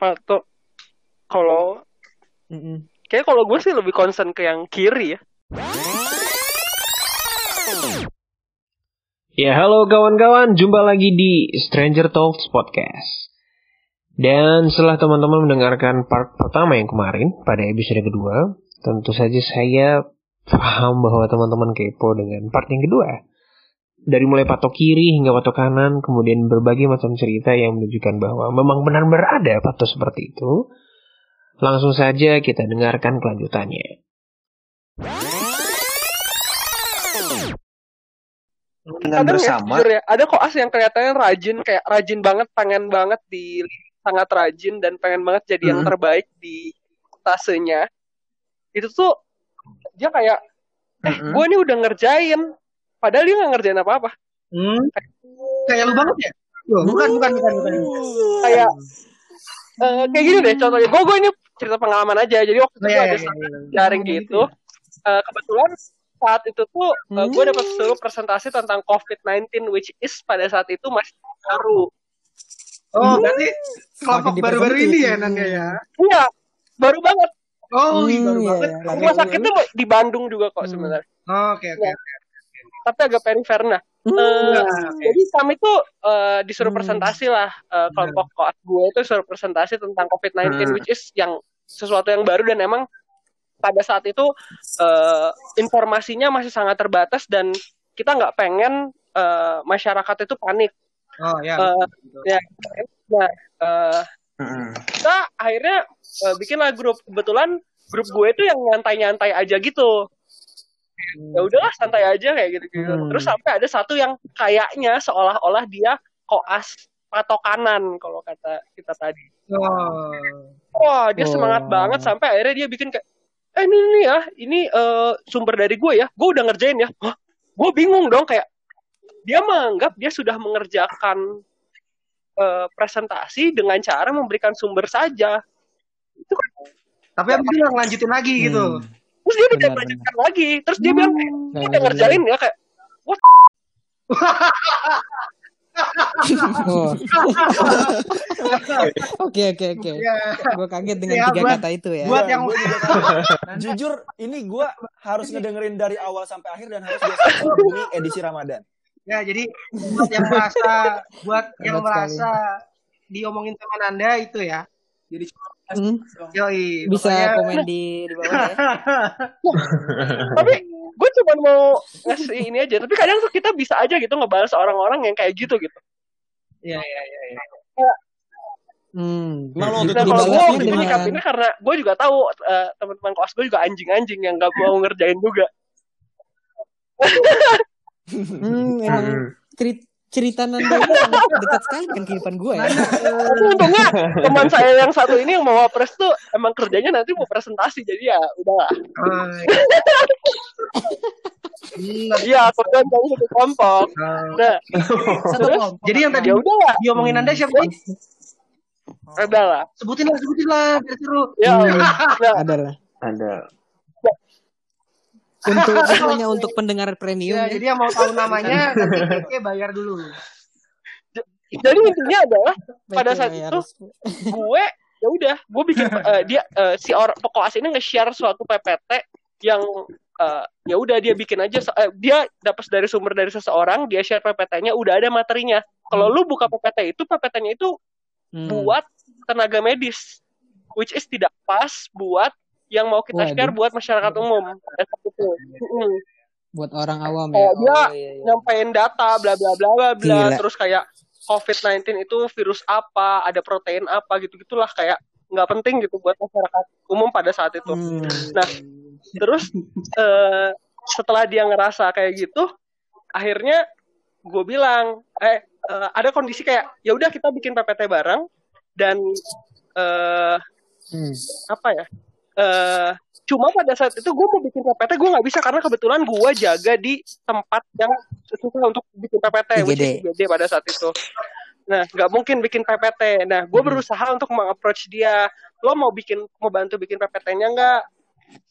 Pato. Kalau Mm-mm. kayak kalau gue sih lebih concern ke yang kiri ya. Ya, halo kawan-kawan, jumpa lagi di Stranger Talks Podcast. Dan setelah teman-teman mendengarkan part pertama yang kemarin, pada episode kedua, tentu saja saya paham bahwa teman-teman kepo dengan part yang kedua. Dari mulai patok kiri hingga patok kanan, kemudian berbagai macam cerita yang menunjukkan bahwa memang benar-benar ada patok seperti itu. Langsung saja kita dengarkan kelanjutannya. dengan ya, bersama jujur ya, ada koas yang kelihatannya rajin, kayak rajin banget, pengen banget di sangat rajin dan pengen banget jadi yang Hmm. terbaik di tasenya. Itu tuh dia kayak, eh Mm-mm. gue ini udah ngerjain, padahal dia nggak ngerjain apa-apa. Hmm. kayak lu banget ya Loh, bukan bukan bukan bukan Kayak eh, kayak gini deh contohnya. Gue gue ini cerita pengalaman aja. Jadi waktu itu Oh, iya, ada iya, satu iya. jaring gitu. Eh, kebetulan saat itu tuh Hmm. gue dapat seluruh presentasi tentang COVID-19 which is pada saat itu masih baru. oh berarti kelompok baru-baru ini ya Nanda ya Iya, baru banget. oh iya, Hmm, baru iya, banget iya. Rumah sakitnya di Bandung juga kok Hmm. sebenarnya. Oh, oke oke Ya. Tapi agak perifer. Nah, Hmm. eh, oke. jadi kami tuh eh, disuruh Hmm. presentasi lah eh, kelompok koas gue itu suruh presentasi tentang COVID-19 Hmm. which is yang sesuatu yang baru dan emang pada saat itu eh, informasinya masih sangat terbatas dan kita nggak pengen eh, masyarakat itu panik. oh ya Eh, betul, ya, nah eh, Mm-mm. kita akhirnya eh, bikinlah grup kebetulan grup gue itu yang nyantai-nyantai aja gitu ya udahlah santai aja kayak gitu gitu Hmm. terus sampai ada satu yang kayaknya seolah-olah dia koas patokanan kalau kata kita tadi oh wah dia Oh. semangat banget sampai akhirnya dia bikin kayak eh ini nih ya ini eh, sumber dari gue ya gue udah ngerjain ya Hah? gue bingung dong kayak dia menganggap dia sudah mengerjakan eh, presentasi dengan cara memberikan sumber saja itu kan tapi abis itu nggak ngelanjutin lagi gitu Hmm. Terus dia tidak Benar, melanjutkan lagi terus dia bilang Nggak "Gua udah ngerjain ya kayak Oh. Oke oke oke. ya Gue kaget dengan Ya, tiga buat- kata itu ya. buat Iya, yang jujur ini gue harus ngedengerin dari awal sampai akhir dan harus biasa ini edisi Ramadan. ya jadi buat yang merasa buat yang merasa diomongin teman anda itu ya Jadi cuma Hmm, yoi bisa pokoknya- komen di di bawah ya. tapi gue cuma mau ngasih ini aja tapi kadang tuh kita bisa aja gitu ngebalas orang-orang yang kayak gitu gitu Iya iya iya. iya. Hmm. Emang lo waktu nah kalau gue waktu itu nyikapinnya karena gue juga tahu eh, teman-teman kelas gue juga anjing-anjing yang gak mau ngerjain juga Hmm, emang ceri- cerita Nanda ini dekat sekali dengan kehidupan gue ya. tapi untungnya teman saya yang satu ini yang mau wapres tuh emang kerjanya nanti mau presentasi jadi ya udahlah Ah, iya. Kemudian dari satu kelompok ah. nah Satu kelompok. Jadi yang tadi ya udahlah diomongin anda siapa? udahlah Sebutin lah, sebutin lah, biar seru. ya nah, Adalah Ada. Untuk namanya untuk pendengar premium Ya, ya. jadi yang mau tahu namanya nanti Keke bayar dulu. jadi intinya adalah pada saat Bayar. itu gue ya udah gue bikin eh, dia eh, si orang koas ini nge-share suatu PPT yang eh, ya udah dia bikin aja eh, dia dapat dari sumber dari seseorang dia share PPT-nya udah ada materinya kalau lu buka PPT itu PPT-nya itu Hmm. buat tenaga medis which is tidak pas buat yang mau kita Waduh. share buat masyarakat umum pada saat itu. Buat orang awam ya. Kayak dia Oh, iya, iya. nyampein data bla bla bla bla bla Gila. terus kayak COVID-19 itu virus apa, ada protein apa gitu-gitulah kayak nggak penting gitu buat masyarakat umum pada saat itu. Hmm. Nah, terus eh, setelah dia ngerasa kayak gitu, akhirnya gue bilang, eh eh, ada kondisi kayak ya udah kita bikin PPT bareng dan eh Hmm. apa ya? Eh cuma pada saat itu gue mau bikin PPT gue nggak bisa karena kebetulan gue jaga di tempat yang susah untuk bikin PPT IGD. IGD pada saat itu. Nah nggak mungkin bikin PPT nah gue berusaha untuk mengapproach dia. Lo mau bikin mau bantu bikin PPT-nya nggak?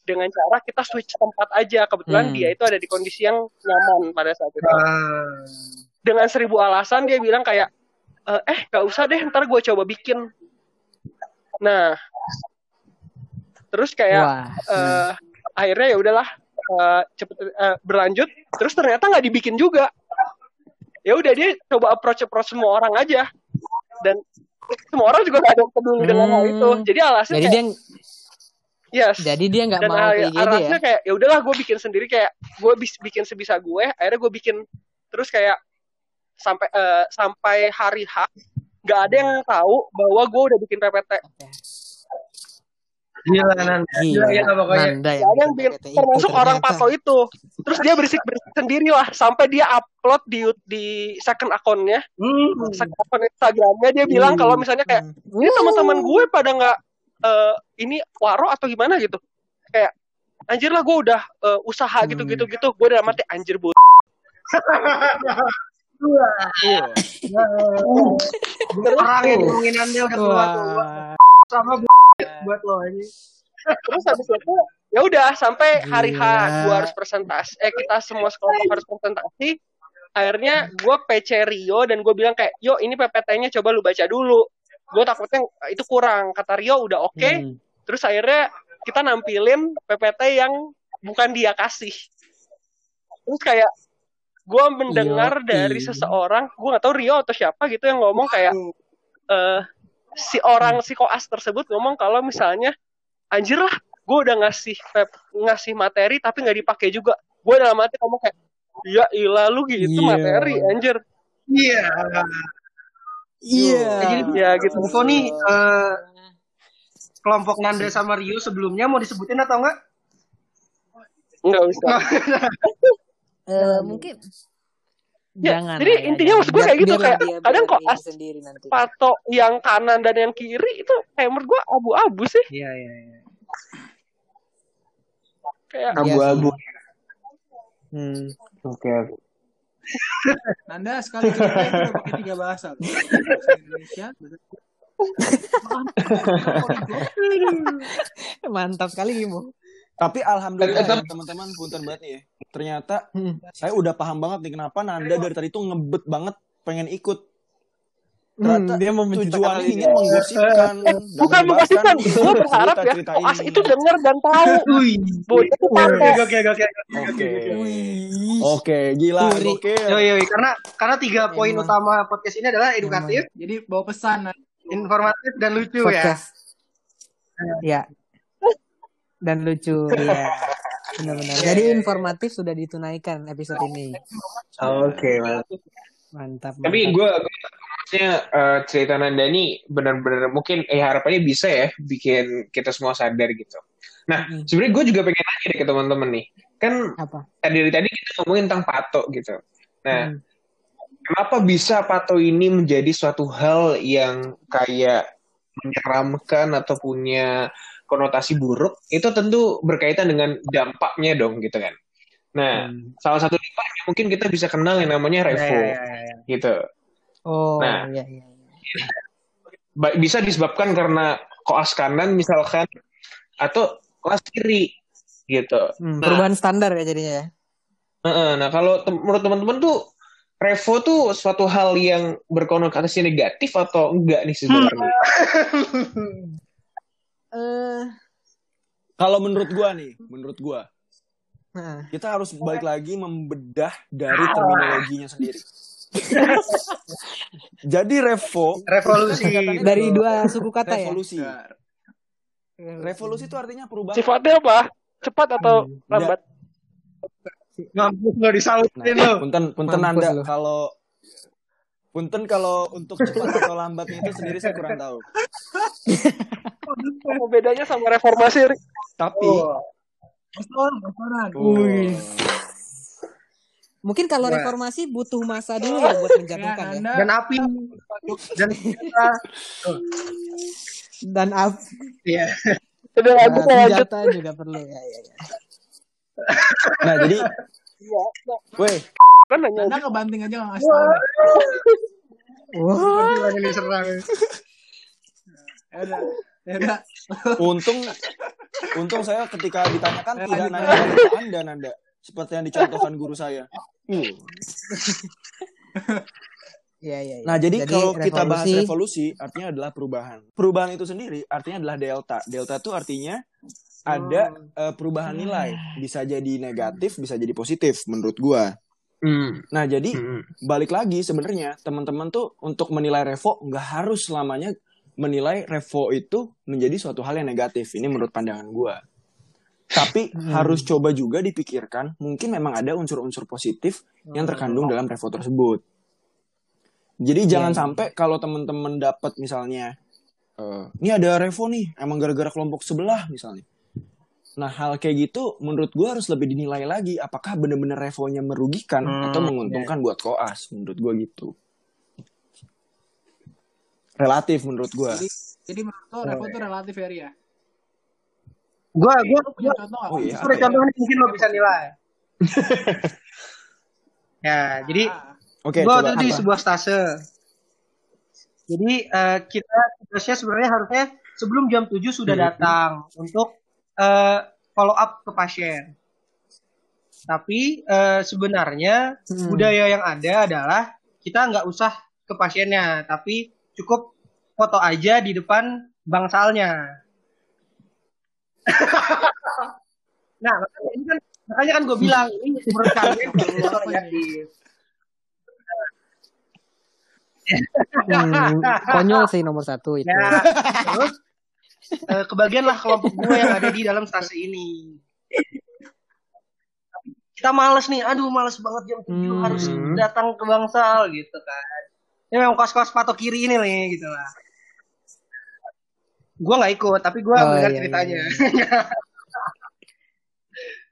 Dengan cara kita switch tempat aja. Kebetulan Hmm. dia itu ada di kondisi yang nyaman pada saat itu. Ah, dengan seribu alasan dia bilang kayak "Eh, eh gak usah deh ntar gue coba bikin. Nah, terus kayak Wah. eh, akhirnya ya udahlah eh, cepet eh, berlanjut. Terus ternyata nggak dibikin juga. Ya udah dia coba approach approach semua orang aja. Dan semua orang juga gak ada peduli dengan hal itu. Hmm. Jadi alasannya Jadi kayak, dia yes. jadi dia nggak mau kayak gitu ya. alasannya kayak ya udahlah gue bikin sendiri kayak gue bikin sebisa gue akhirnya gue bikin terus kayak sampai eh, sampai hari H nggak ada yang tahu bahwa gue udah bikin PPT Gila Nanda. Gila, Gila, gila pokoknya. Nanda ada yang bikin termasuk orang ternyata. Pato itu terus dia berisik berisik sendiri lah sampai dia upload di di second akunnya Hmm. second akun Instagramnya dia bilang kalau misalnya kayak ini teman-teman gue pada nggak eh, ini waro atau gimana gitu kayak anjir lah gue udah eh, usaha gitu gitu gitu gue udah mati anjir bu Orang yang ngomongin udah keluar tuh. Wah. Sama buat lo ini. terus habis itu ya udah sampai hari H gue harus presentasi. Eh kita semua sekelompok harus presentasi. Akhirnya gue PC Rio dan gue bilang kayak yo ini PPT-nya coba lu baca dulu. Gue takutnya itu kurang. Kata Rio udah oke. Hmm. terus akhirnya kita nampilin PPT yang bukan dia kasih. Terus kayak gue mendengar Yoi. dari seseorang gue nggak tahu Rio atau siapa gitu yang ngomong kayak eh si orang si koas tersebut ngomong kalau misalnya anjir lah gue udah ngasih pep- ngasih materi tapi nggak dipakai juga gue dalam hati ngomong kayak ya ilah lu gitu Iya. materi anjir Iya. Iya. Jadi ya gitu info nih eh, kelompok Nanda sama Rio sebelumnya mau disebutin atau enggak? nggak usah Eh, mungkin Ya, jangan jadi ya, intinya maksud gue kayak gitu, kayak dia- kadang kok as- sendiri nanti. patok yang kanan dan yang kiri itu kayak menurut gue abu-abu sih Iya, iya, iya. kayak Iya Abu-abu. sih. Hmm. Oke. oke. Anda sekali cerita itu udah pakai tiga bahasa. Bahasa Indonesia, Mantap sekali Gimo. Tapi alhamdulillah ya, teman-teman punten banget nih ya. Ternyata Hmm. saya udah paham banget nih kenapa Nanda dari tadi tuh ngebet banget pengen ikut. Hmm, Ternyata dia mau menciptakan tujuannya hal ini. ingin menggosipkan dan bukan menggosipkan gue berharap ya ini. itu denger dan tahu bahwa itu Oke, oke, oke, oke. Oke. Wih. Oke, gila. Oke. Yo, karena karena tiga poin utama podcast ini adalah edukatif, jadi bawa pesan. informatif dan lucu ya. Podcast. Ya. Dan lucu ya. Benar-benar. Jadi informatif sudah ditunaikan episode ini. Oke, mantap. Mantap. Tapi gue maksudnya eh, cerita Nanda ini benar-benar mungkin eh harapannya bisa ya bikin kita semua sadar gitu. Nah, Mm. sebenarnya gue juga pengen nanya deh ke teman-teman nih. Kan apa? tadi dari tadi kita ngomongin tentang pato gitu. Nah, Hmm. kenapa bisa pato ini menjadi suatu hal yang kayak menyeramkan atau punya konotasi buruk? Itu tentu berkaitan dengan dampaknya dong gitu kan. Nah, Hmm. salah satu dampaknya mungkin kita bisa kenal yang namanya Ya, revo ya, ya, ya. gitu. Oh, Nah. iya iya. Ba- bisa disebabkan karena koas kanan misalkan atau koas kiri gitu. Hmm, Nah, perubahan standar ya jadinya ya. Heeh, nah kalau tem- menurut teman-teman tuh revo tuh suatu hal yang berkonotasi negatif atau enggak nih sebenarnya? Eh, Kalau menurut gua nih, menurut gua nah. kita harus balik lagi membedah dari terminologinya sendiri. Jadi revo Revolusi. Dari dua suku kata ya. revolusi. Revolusi itu artinya perubahan. sifatnya apa cepat atau Hmm. lambat Mampus lo disautin Nah, lo. punten punten Mampus Anda kalau punten kalau untuk cepat atau lambatnya itu sendiri saya kurang tahu. apa bedanya sama reformasi Rik? Tapi Bostonan. Wih. Mungkin kalau reformasi butuh masa dulu ya buat menjatuhkan ya. Dan api. Dan kita. Dan up, Iya. udah nah, lanjut lanjut juga perlu ya. ya, ya. nah jadi Iya, nah, weh kan hanya Anda kebanting aja nggak ngasih tahu. Wah, Gila ini diserang. Ya ya untung untung saya ketika ditanyakan Ya, tidak nanya ke Anda Nanda seperti yang dicontohkan guru saya. Uh. Iya, iya, iya. Nah, jadi, kalau kita bahas revolusi- revolusi, artinya adalah perubahan. Perubahan itu sendiri artinya adalah delta. Delta itu artinya ada eh, perubahan nilai. Bisa jadi negatif, bisa jadi positif menurut gua. Hmm. Nah, jadi Hmm. balik lagi sebenarnya teman-teman tuh untuk menilai revo nggak harus selamanya menilai revo itu menjadi suatu hal yang negatif. Ini menurut pandangan gua. Tapi harus coba juga dipikirkan, mungkin memang ada unsur-unsur positif yang terkandung dalam revo tersebut. Jadi jangan sampai kalau teman-teman dapat misalnya, eh, ini ada revo nih, emang gara-gara kelompok sebelah misalnya. Nah hal kayak gitu menurut gua harus lebih dinilai lagi, apakah bener-bener revonya merugikan atau menguntungkan buat koas, menurut gua gitu. Relatif menurut gua. Jadi, jadi menurut lo Revo tuh relatif ya, Ria? Gua contoh nggak? Oh iya. ada contoh nih mungkin lo bisa nilai. ya, jadi Ah, coba waktu itu di apa? sebuah stase. Jadi eh, kita tugasnya sebenarnya harusnya sebelum jam 7 sudah Hmm. datang untuk eh, follow up ke pasien. Tapi eh, sebenarnya Hmm. budaya yang ada adalah kita nggak usah ke pasiennya, tapi cukup foto aja di depan bangsalnya. nah, makanya ini kan makanya kan gue bilang ini menurut kalian negatif. Hmm, konyol sih nomor satu itu. Nah, terus eh, kebagianlah kelompok gue yang ada di dalam stase ini. Kita males nih, aduh males banget jam 7 Hmm. harus datang ke bangsal gitu kan. Ya memang kos-kos patok kiri ini nih gitu lah. Gue nggak ikut, tapi gue Oh, mendengar iya, ceritanya.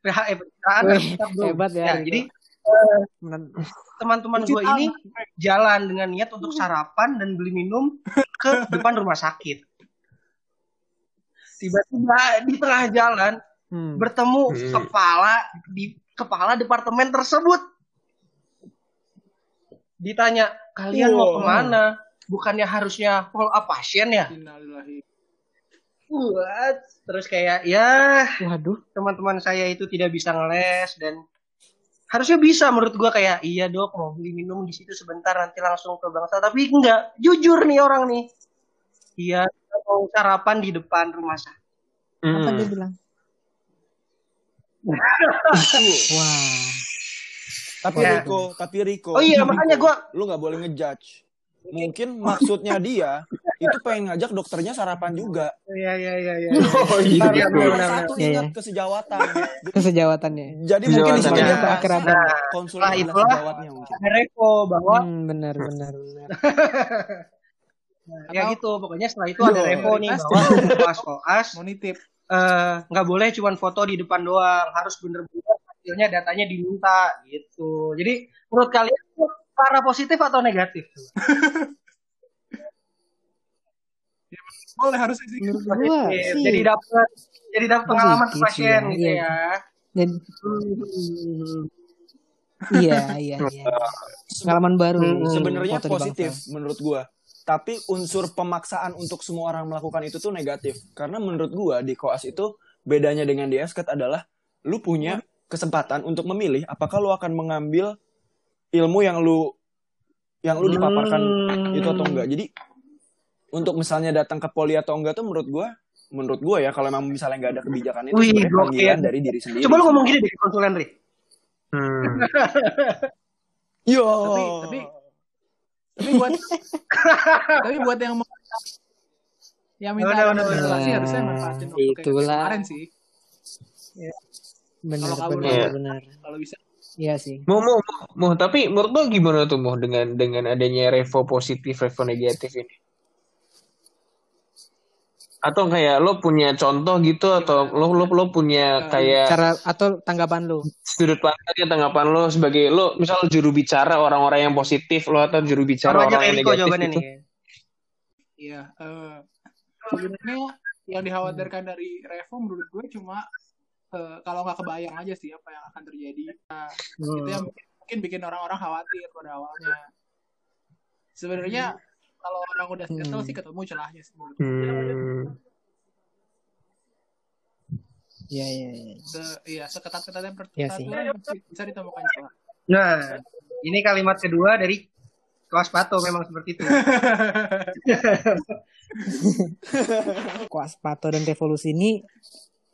PH eh, tetap, bro. hebat ya, Ya, jadi teman-teman gue ini jalan dengan niat untuk sarapan dan beli minum ke depan rumah sakit. Tiba-tiba di tengah jalan Hmm. bertemu Hmm. kepala di kepala departemen tersebut. Ditanya, kalian mau Wow. ke mana? Bukannya harusnya follow up pasien ya? What? Terus kayak, ya Waduh. teman-teman saya itu tidak bisa ngeles dan harusnya bisa menurut gua kayak iya dok mau beli minum di situ sebentar nanti langsung ke bangsa tapi enggak jujur nih orang nih iya kita mau sarapan di depan rumah sakit Apa Hmm. dia bilang? Wah. Tapi Ya. Riko, tapi Riko. Oh iya, Riko, makanya gua- lu nggak boleh ngejudge. Mungkin maksudnya dia itu pengen ngajak dokternya sarapan juga. iya iya iya iya Oh iya. Iya, benar, satu Iya, ingat iya. kesejawatan. Kesejawatannya. Jadi mungkin di sini dia bahas Nah, konsul sejawatnya mungkin. repo bahwa Hmm, benar benar benar. ya gitu pokoknya setelah itu ada Yo, repo nih bahwa koas koas Mau nitip. eh, nggak boleh cuman foto di depan doang harus bener-bener hasilnya datanya diminta gitu jadi menurut kalian itu para positif atau negatif Boleh harus sih. Menurut gua Positif. sih. jadi dapat jadi dapat pengalaman ke pasien ya, gitu iya. ya Dan iya iya iya. Pengalaman baru. Hmm, Sebenarnya positif menurut gua. Tapi unsur pemaksaan untuk semua orang melakukan itu tuh negatif. Karena menurut gua di koas itu bedanya dengan di esket adalah lu punya kesempatan untuk memilih apakah lu akan mengambil ilmu yang lu yang lu dipaparkan Hmm. itu atau enggak. Jadi untuk misalnya datang ke poli atau enggak tuh menurut gua menurut gua ya kalau memang misalnya nggak ada kebijakan itu Wih, sebenarnya panggilan dari diri sendiri. coba lu ngomong gini deh ke konsulen Ri Hmm. Yo. Tapi tapi tapi buat tapi buat yang mau yang minta benar, konsultasi benar. harusnya manfaatin waktu kayak Itulah. kemarin sih Benar Kalau benar benar. kalau bisa Iya sih. Mau, mau, mau, mau. Tapi menurut lo gimana tuh, mau dengan dengan adanya revo positif, revo negatif ini? Atau kayak lo punya contoh gitu, atau lo lo lo punya kayak Cara atau tanggapan lu? sudut pandang tanggapan lo sebagai lo, misal juru bicara orang-orang yang positif lo atau juru bicara sama aja orang yang Eriko negatif jawabannya gitu. nih Iya, eh sebenarnya yang dikhawatirkan dari Revo menurut gue cuma eh, kalau nggak kebayang aja sih apa yang akan terjadi. Nah, Hmm. itu yang mungkin bikin orang-orang khawatir pada awalnya. Sebenarnya kalau orang udah settle Hmm. sih ketemu celahnya sih menurut. Hmm. Iya iya. iya. Se, iya, seketat-ketatnya Iya sih. peraturan bisa, bisa ditemukan celah. Nah, ini kalimat kedua dari kelas pato memang seperti itu. Kuas Pato dan Revolusi ini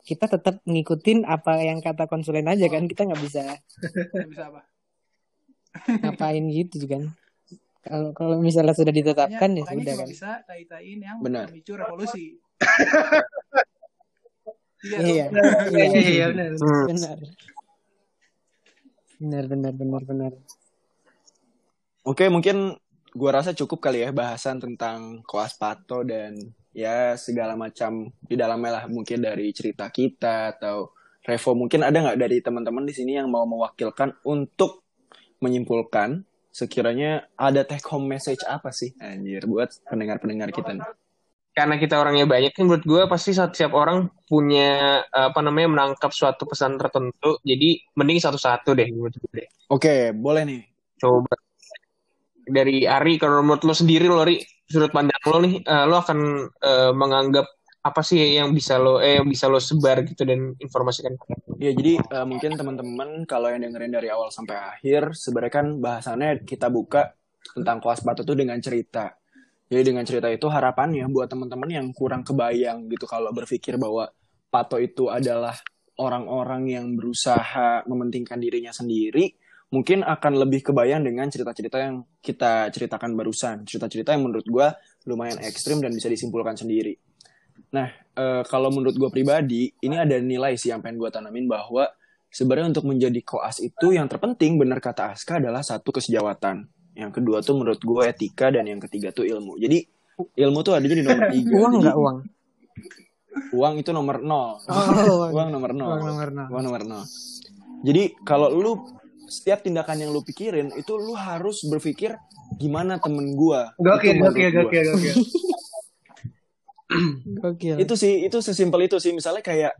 kita tetap ngikutin apa yang kata konsulen aja kan kita nggak bisa Nggak bisa apa? ngapain gitu kan kalau kalau misalnya sudah ditetapkan ya Makanya sudah kan bisa tai-taiin yang Benar. memicu revolusi. iya. iya. Iya iya iya benar. Hmm. benar benar benar benar benar Oke, mungkin gua rasa cukup kali ya bahasan tentang koas pato dan ya segala macam di dalamnya lah mungkin dari cerita kita atau Revo mungkin ada nggak dari teman-teman di sini yang mau mewakilkan untuk menyimpulkan sekiranya ada take home message apa sih anjir buat pendengar-pendengar kita nih. karena kita orangnya banyak kan menurut gue pasti setiap orang punya apa namanya menangkap suatu pesan tertentu jadi mending satu-satu deh menurut gue deh. Oke, boleh nih. coba dari Ari kalau menurut lo sendiri lo Ri sudut pandang lo nih eh, lo akan eh, menganggap apa sih yang bisa lo eh yang bisa lo sebar gitu dan informasikan Ya, jadi eh, mungkin teman-teman kalau yang dengerin dari awal sampai akhir, sebenarnya kan bahasannya kita buka tentang koas batu tuh dengan cerita. Jadi dengan cerita itu harapannya buat teman-teman yang kurang kebayang gitu kalau berpikir bahwa Pato itu adalah orang-orang yang berusaha mementingkan dirinya sendiri, mungkin akan lebih kebayang dengan cerita-cerita yang kita ceritakan barusan. Cerita-cerita yang menurut gua lumayan ekstrim dan bisa disimpulkan sendiri. Nah, eh, kalau menurut gue pribadi, ini ada nilai sih yang pengen gue tanamin bahwa sebenarnya untuk menjadi koas itu yang terpenting, benar kata Aska, adalah satu kesejawatan. Yang kedua tuh menurut gue etika dan yang ketiga tuh ilmu. Jadi ilmu tuh adanya di nomor tiga. uang nggak uang Uang itu nomor nol. oh Uang nomor nol. uang nomor nol Uang nomor nol. Jadi kalau lu setiap tindakan yang lu pikirin itu lu harus berpikir gimana temen gua. Gokil gokil gokil gokil. Gokil. itu sih itu sesimpel itu sih. Misalnya kayak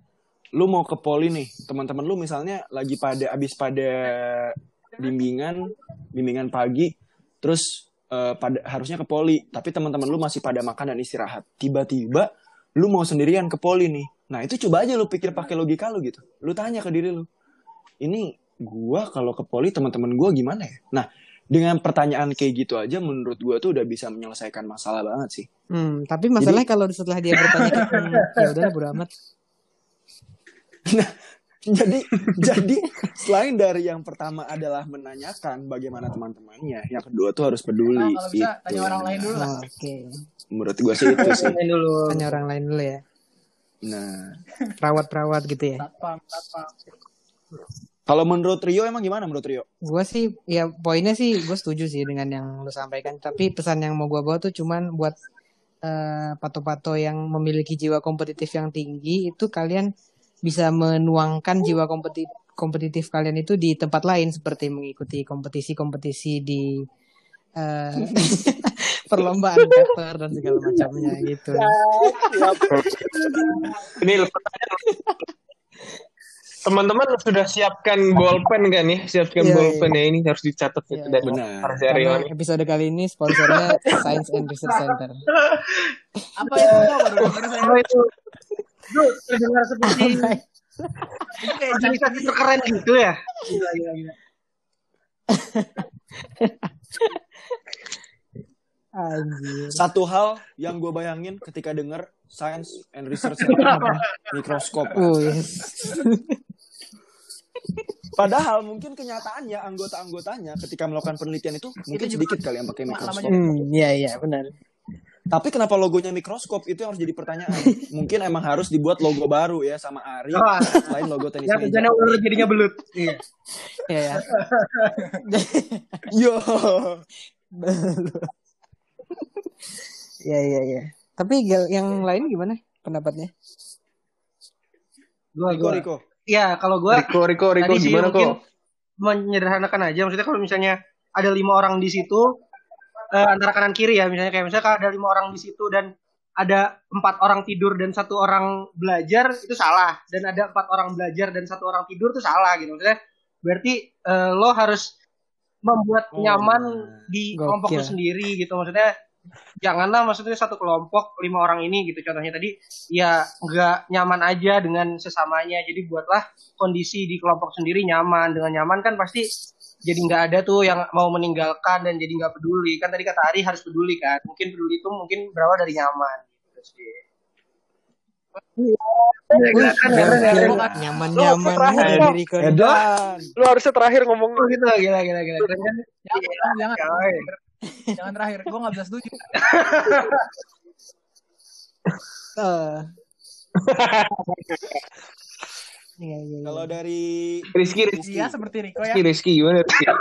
lu mau ke poli nih teman-teman lu misalnya lagi pada abis pada bimbingan bimbingan pagi terus eh, pada harusnya ke poli tapi teman-teman lu masih pada makan dan istirahat. Tiba-tiba lu mau sendirian ke poli nih. Nah itu coba aja lu pikir pakai logika lu gitu. Lu tanya ke diri lu ini gua kalau ke poli teman-teman gua gimana ya? Nah dengan pertanyaan kayak gitu aja menurut gua tuh udah bisa menyelesaikan masalah banget sih Hmm, tapi masalahnya kalau setelah dia bertanya ya udahlah bodo amat. jadi jadi selain dari yang pertama adalah menanyakan bagaimana teman-temannya yang kedua tuh harus peduli Nah, kalau bisa Itu tanya orang lain dulu lah. Oh, Oke, menurut gue sih itu sih dulu. tanya orang lain dulu ya. nah Perawat-perawat gitu ya. Satpam, satpam. Kalau menurut Rio emang gimana menurut Rio Gue sih, ya poinnya sih gue setuju sih dengan yang lu sampaikan. Tapi pesan yang mau gue bawa tuh cuman buat eh, pato-pato yang memiliki jiwa kompetitif yang tinggi itu kalian bisa menuangkan jiwa kompetitif kompetitif kalian itu di tempat lain seperti mengikuti kompetisi-kompetisi di eh, perlombaan cover dan segala macamnya gitu. ini lo pertanyaan teman-teman sudah siapkan bolpen kan ya siapkan Iya, bolpen ya ini harus dicatat Iya, itu dari benar. Mas Aryo Karena nih. episode kali ini sponsornya Science and Research Center. Apa itu? Oh itu. Itu terdengar seperti itu kayak organisasi terkeren gitu ya. Gila gila gila. Anjir. satu hal yang gue bayangin ketika denger Science and Research Center mikroskop Oh, yes. Padahal mungkin kenyataannya anggota-anggotanya ketika melakukan penelitian itu mungkin sedikit kali yang pakai mikroskop Hmm, iya iya benar. Tapi kenapa logonya mikroskop itu yang harus jadi pertanyaan. Mungkin emang harus dibuat logo baru ya sama Ari Wah. selain logo tenis Ya meja. tujuannya ular jadinya belut. Iya. Iya ya. Yo. Iya iya iya. Tapi yang lain gimana pendapatnya? Gua Riko. Riko. Iya, kalau gua Riko Riko Riko tadi gimana mungkin kok? menyederhanakan aja. Maksudnya kalau misalnya ada lima orang di situ eh, antara kanan kiri ya, misalnya kayak misalnya kalau ada lima orang di situ dan ada empat orang tidur dan satu orang belajar itu salah. Dan ada empat orang belajar dan satu orang tidur itu salah gitu. Maksudnya berarti eh, lo harus membuat Oh, nyaman benar. di kelompok lo sendiri gitu. Maksudnya janganlah maksudnya satu kelompok lima orang ini gitu. Contohnya tadi ya nggak nyaman aja dengan sesamanya. Jadi buatlah kondisi di kelompok sendiri nyaman. Dengan nyaman kan pasti jadi nggak ada tuh yang mau meninggalkan dan jadi nggak peduli. Kan tadi kata Ari harus peduli kan. Mungkin peduli itu mungkin berawal dari nyaman gitu sih. Wih, Iya, kan, terakhir, aja Kok. diri. Lu harusnya terakhir ngomong gitu. Gila gila gila. Kan Jangan, jangan. Jangan terakhir. Gue nggak bisa setuju. Eh. Iya, iya, iya. Kalau dari Rizky, Rizky. Iya seperti Riko ya. Rizky, Rizky gimana Rizky?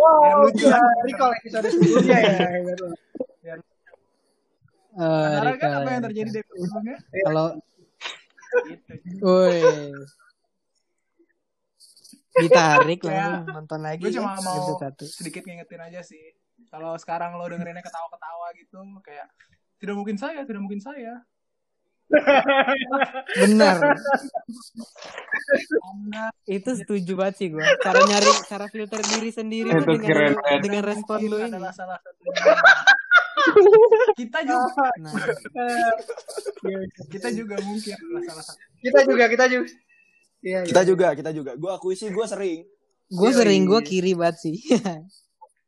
Wow, lucu? Jadi kalau episode sebelumnya ya. Eh, Antara Rika, kan apa yang ya. terjadi di sebelumnya? Kalau, Gitu. woi, ditarik Kayak, langsung nonton lagi Gue ya, cuma mau episode satu. sedikit ngingetin aja sih. Kalau sekarang lo dengerinnya ketawa-ketawa gitu, kayak tidak mungkin saya, tidak mungkin saya. Benar, Anda itu setuju banget sih gue. Cara nyari, cara filter diri sendiri Itu dengan keren dengan respon lu mungkin ini. adalah salah kita juga, Nah, kita juga mungkin salah satu. kita juga kita juga. Iya, iya. kita juga, kita juga. Gue akui sih gue sering. gue Iya, sering iya. gue kiri banget sih.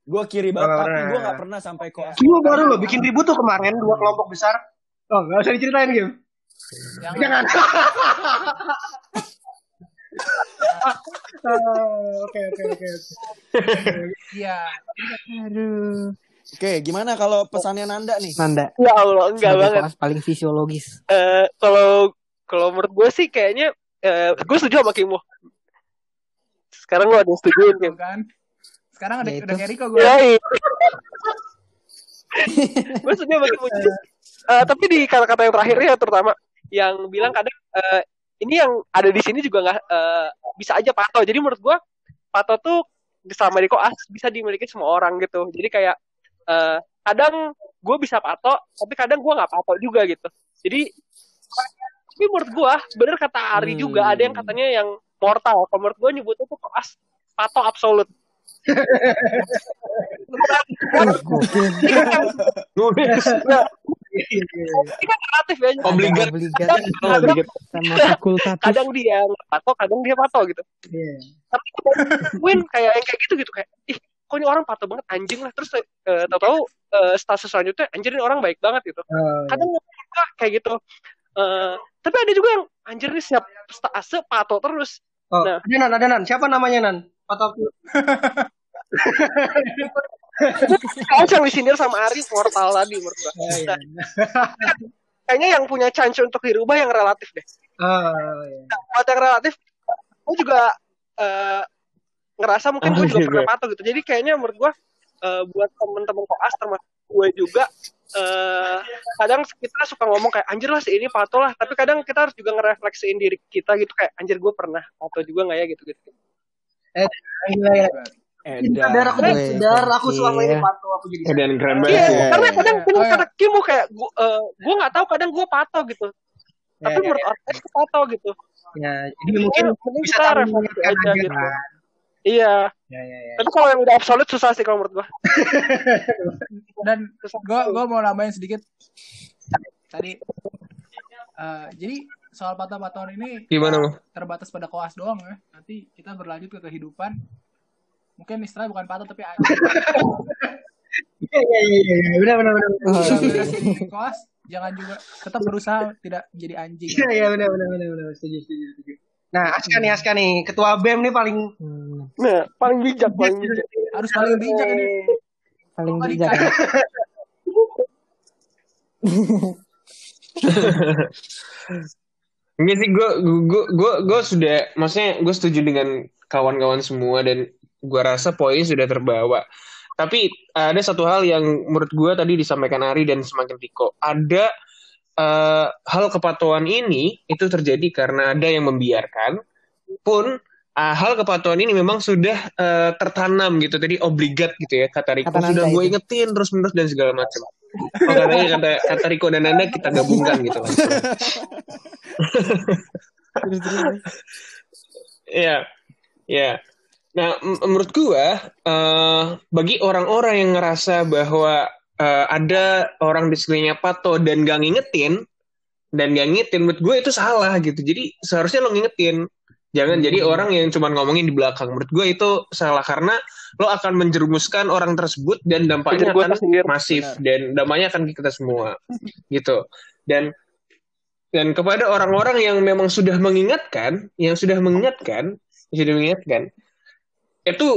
Gue kiri banget, tapi pernah. gue gak pernah sampai koas. Gue baru loh bikin ribut tuh kemarin dua kelompok besar. Oh, nggak usah diceritain game. Jangan. Jangan. Oh, Oke oke oke. Iya. Aduh. Oke, gimana kalau pesannya Nanda nih? Nanda, Ya Allah, enggak sebagai banget. kelas paling fisiologis. Eh, kalau kalau menurut gue sih kayaknya eh gue setuju sama Kimo. Sekarang lo ada yang Kim. Tuh kan. Sekarang ada Ya udah kayak Riko gue. Ya, gue setuju sama Kimo. Jadi, eh, tapi di kata-kata yang terakhir ya terutama yang bilang kadang eh, ini yang ada di sini juga nggak eh, bisa aja pato. Jadi menurut gue pato tuh sama di koas bisa dimiliki semua orang gitu. Jadi kayak eh, kadang gue bisa pato, tapi kadang gue nggak pato juga gitu. Jadi tapi menurut gue bener kata Ari juga ada yang katanya yang mortal. Kalau menurut gue nyebutnya tuh koas pato absolut. Ini kan relatif ya. Obligat. Sama fakultatif. Kadang dia pato, kadang dia pato gitu. Iya. Tapi win kayak yang kayak gitu gitu kayak ih kok ini orang pato banget anjing lah terus eh, tahu-tahu eh, status selanjutnya anjir ini orang baik banget gitu. Oh, Kadang juga kayak gitu. Eh, tapi ada juga yang anjir nih siap stase pato terus. Oh, Nah. ada Nan, ada Nan. Siapa namanya Nan? Atau Kayak yang disindir sama Ari mortal tadi menurut gua. Oh, iya. Nah, kayaknya yang punya chance untuk dirubah yang relatif deh. Oh, iya. buat yang relatif gue juga eh, ngerasa mungkin gue juga Iya, pernah patuh gitu jadi kayaknya menurut gue eh, buat temen-temen koas termasuk gue juga eh, kadang kita suka ngomong kayak anjir lah si ini patuh lah tapi kadang kita harus juga ngerefleksiin diri kita gitu kayak anjir gue pernah patuh juga nggak ya gitu gitu Eh, gila ya. Edan. Sadar aku Weh, sadar aku selama ini patuh aku jadi Dan keren iya banget ya. karena kadang iya. bener Oh, iya. kata Kim kayak gue gue nggak tahu kadang gue patuh gitu tapi Ya, menurut orang itu patuh gitu Ya, jadi mungkin mending bisa kita refleksi aja gitu. Iya Ya, ya, ya. tapi kalau yang udah absolut susah sih kalau menurut gue Dan gue gue mau nambahin sedikit tadi. eh, jadi soal patah-patahan ini Gimana lo? terbatas pada koas doang ya. Nanti kita berlanjut ke kehidupan. Mungkin istilahnya bukan patah tapi anjing. Iya, iya, iya, iya. Benar, benar, benar. Koas jangan juga tetap berusaha tidak menjadi anjing. Iya, iya, benar, benar, benar, benar. Setuju, setuju, setuju. Nah, Aska nih, Aska nih, ketua BEM nih paling Hmm, nah paling bijak paling bijak Harus paling bijak ini. paling bijak. Enggak sih gue gue gue gue sudah maksudnya gue setuju dengan kawan-kawan semua dan gue rasa poinnya sudah terbawa. Tapi ada satu hal yang menurut gue tadi disampaikan Ari dan semakin Tiko. Ada eh, hal kepatuhan ini itu terjadi karena ada yang membiarkan pun eh, hal kepatuhan ini memang sudah eh, tertanam gitu tadi obligat gitu ya kata Riko Kata sudah gue ingetin terus menerus dan segala macam. Oh, katanya kata kata Riko dan Nanda kita gabungkan gitu. Iya, iya. Nah, menurut gua, eh, bagi orang-orang yang ngerasa bahwa eh, ada orang di sekelilingnya pato dan gak ngingetin, dan gak ngingetin, menurut gue itu salah gitu. Jadi seharusnya lo ngingetin. Jangan jadi orang yang cuma ngomongin di belakang. Menurut gue itu salah karena lo akan menjerumuskan orang tersebut dan dampaknya akan tersendiri. masif dan dampaknya akan kita semua gitu. Dan dan kepada orang-orang yang memang sudah mengingatkan, yang sudah mengingatkan, yang sudah mengingatkan, itu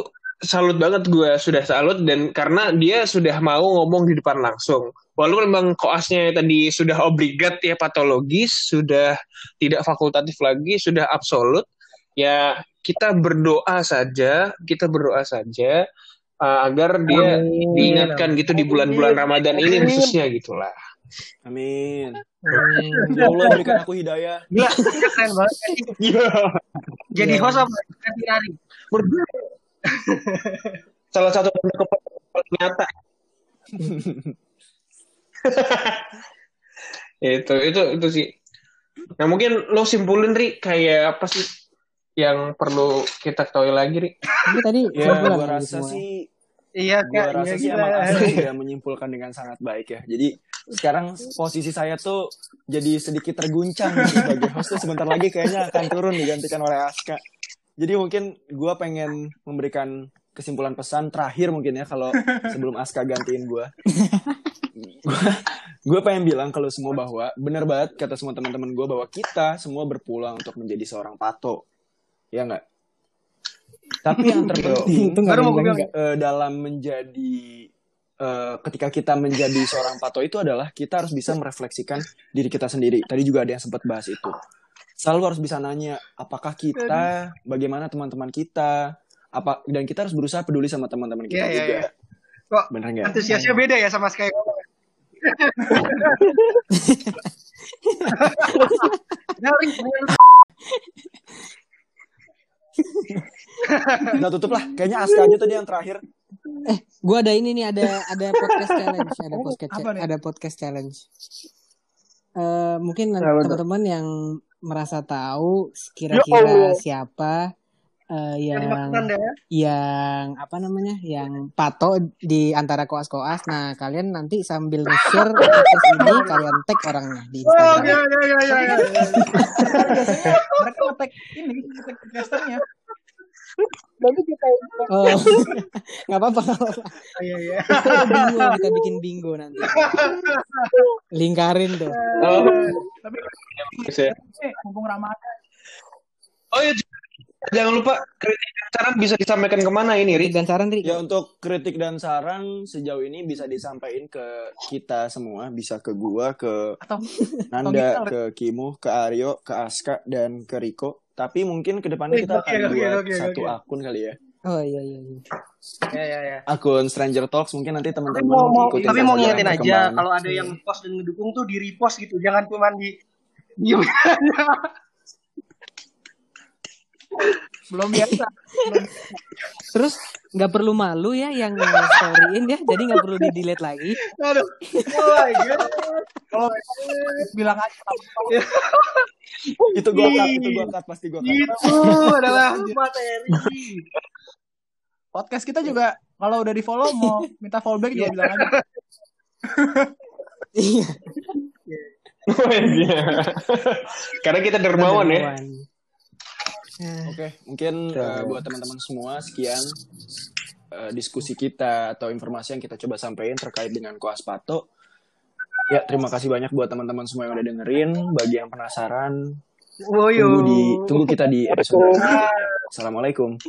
salut banget gue sudah salut dan karena dia sudah mau ngomong di depan langsung. Walaupun memang koasnya tadi sudah obligat ya patologis, sudah tidak fakultatif lagi, sudah absolut. Ya kita berdoa saja, kita berdoa saja uh, agar dia diingatkan gitu di bulan-bulan Ramadan ini khususnya gitulah. Amin. Amin. Ya Allah berikan aku hidayah. Gila, keren banget. Iya. Jadi Iya. host apa? Hari. Gue, salah satu bentuk paling nyata. itu itu itu sih. Nah mungkin lo simpulin ri kayak apa sih yang perlu kita ketahui lagi ri? Tapi tadi Ya, tadi rasa semua. sih Iya, gua Kak. rasa Iya, sih emang Aska sudah menyimpulkan dengan sangat baik ya. Jadi sekarang posisi saya tuh jadi sedikit terguncang gitu sebagai host tuh sebentar lagi kayaknya akan turun digantikan oleh Aska. Jadi mungkin gua pengen memberikan kesimpulan pesan terakhir mungkin ya kalau sebelum Aska gantiin gua. gue pengen bilang kalau semua bahwa benar banget kata semua teman-teman gue bahwa kita semua berpulang untuk menjadi seorang pato ya nggak tapi yang terpenting Itu Baru mau bilang eh, dalam menjadi eh, ketika kita menjadi seorang pato itu adalah kita harus bisa merefleksikan diri kita sendiri. Tadi juga ada yang sempat bahas itu. Selalu harus bisa nanya apakah kita, bagaimana teman-teman kita, apa dan kita harus berusaha peduli sama teman-teman kita Iya, iya, juga. iya. Kok Bener nggak? antusiasnya beda ya sama Sky Nyari, Kita tutup lah. Kayaknya Aska aja tadi yang terakhir. Gue ada ini nih ada ada podcast challenge, ada podcast Apa nih? ada podcast challenge. Eh mungkin teman-teman yang merasa tahu Ya kira-kira siapa eh, yang deh. yang apa namanya yang pato di antara koas-koas. Nah kalian nanti sambil nge-share podcast ini kalian tag orangnya di Oh, Instagram. iya, iya, iya, iya, iya. Mereka ngetek ini, ngetek podcasternya. Nanti kita Oh, nggak apa-apa. apa-apa. Iya, iya. Kita bingo, kita bikin bingo nanti. Lingkarin tuh. Oh, Tapi bisa. eh, mumpung Ramadan. oh ya jangan lupa kritik dan saran bisa disampaikan ke mana ini ri? Dan saran Ri. Ya untuk kritik dan saran sejauh ini bisa disampaikan ke kita semua, bisa ke gua, ke Atau Nanda, atau ke Kimu, ke Aryo, ke Aska dan ke Riko. Tapi mungkin ke depannya kita akan oke, buat oke, satu oke. akun kali ya. Oh iya iya. iya. Iya, iya, iya. Akun Stranger Talks mungkin nanti Tapi teman-teman mau, mau, ikutin tapi mau ngingetin aja kalau ada yang post dan ngedukung tuh di repost gitu, jangan cuma di diem belum biasa. Terus nggak perlu malu ya yang storyin ya, jadi nggak perlu di delete lagi. Aduh. Oh my god. Kalau bilang aja Itu gua cut, itu gua cut, pasti gua cut. Itu adalah materi. podcast kita juga kalau udah di follow mau minta fallback juga bilang aja. Iya. Oh, iya. Karena kita dermawan ya. Dermawan. Nah, Oke, mungkin eh, buat teman-teman semua sekian eh, diskusi kita atau informasi yang kita coba sampaikan terkait dengan Koas Pato. Ya, terima kasih banyak buat teman-teman semua yang udah dengerin. Bagi yang penasaran, Woyo. tunggu di tunggu kita di episode. Assalamualaikum.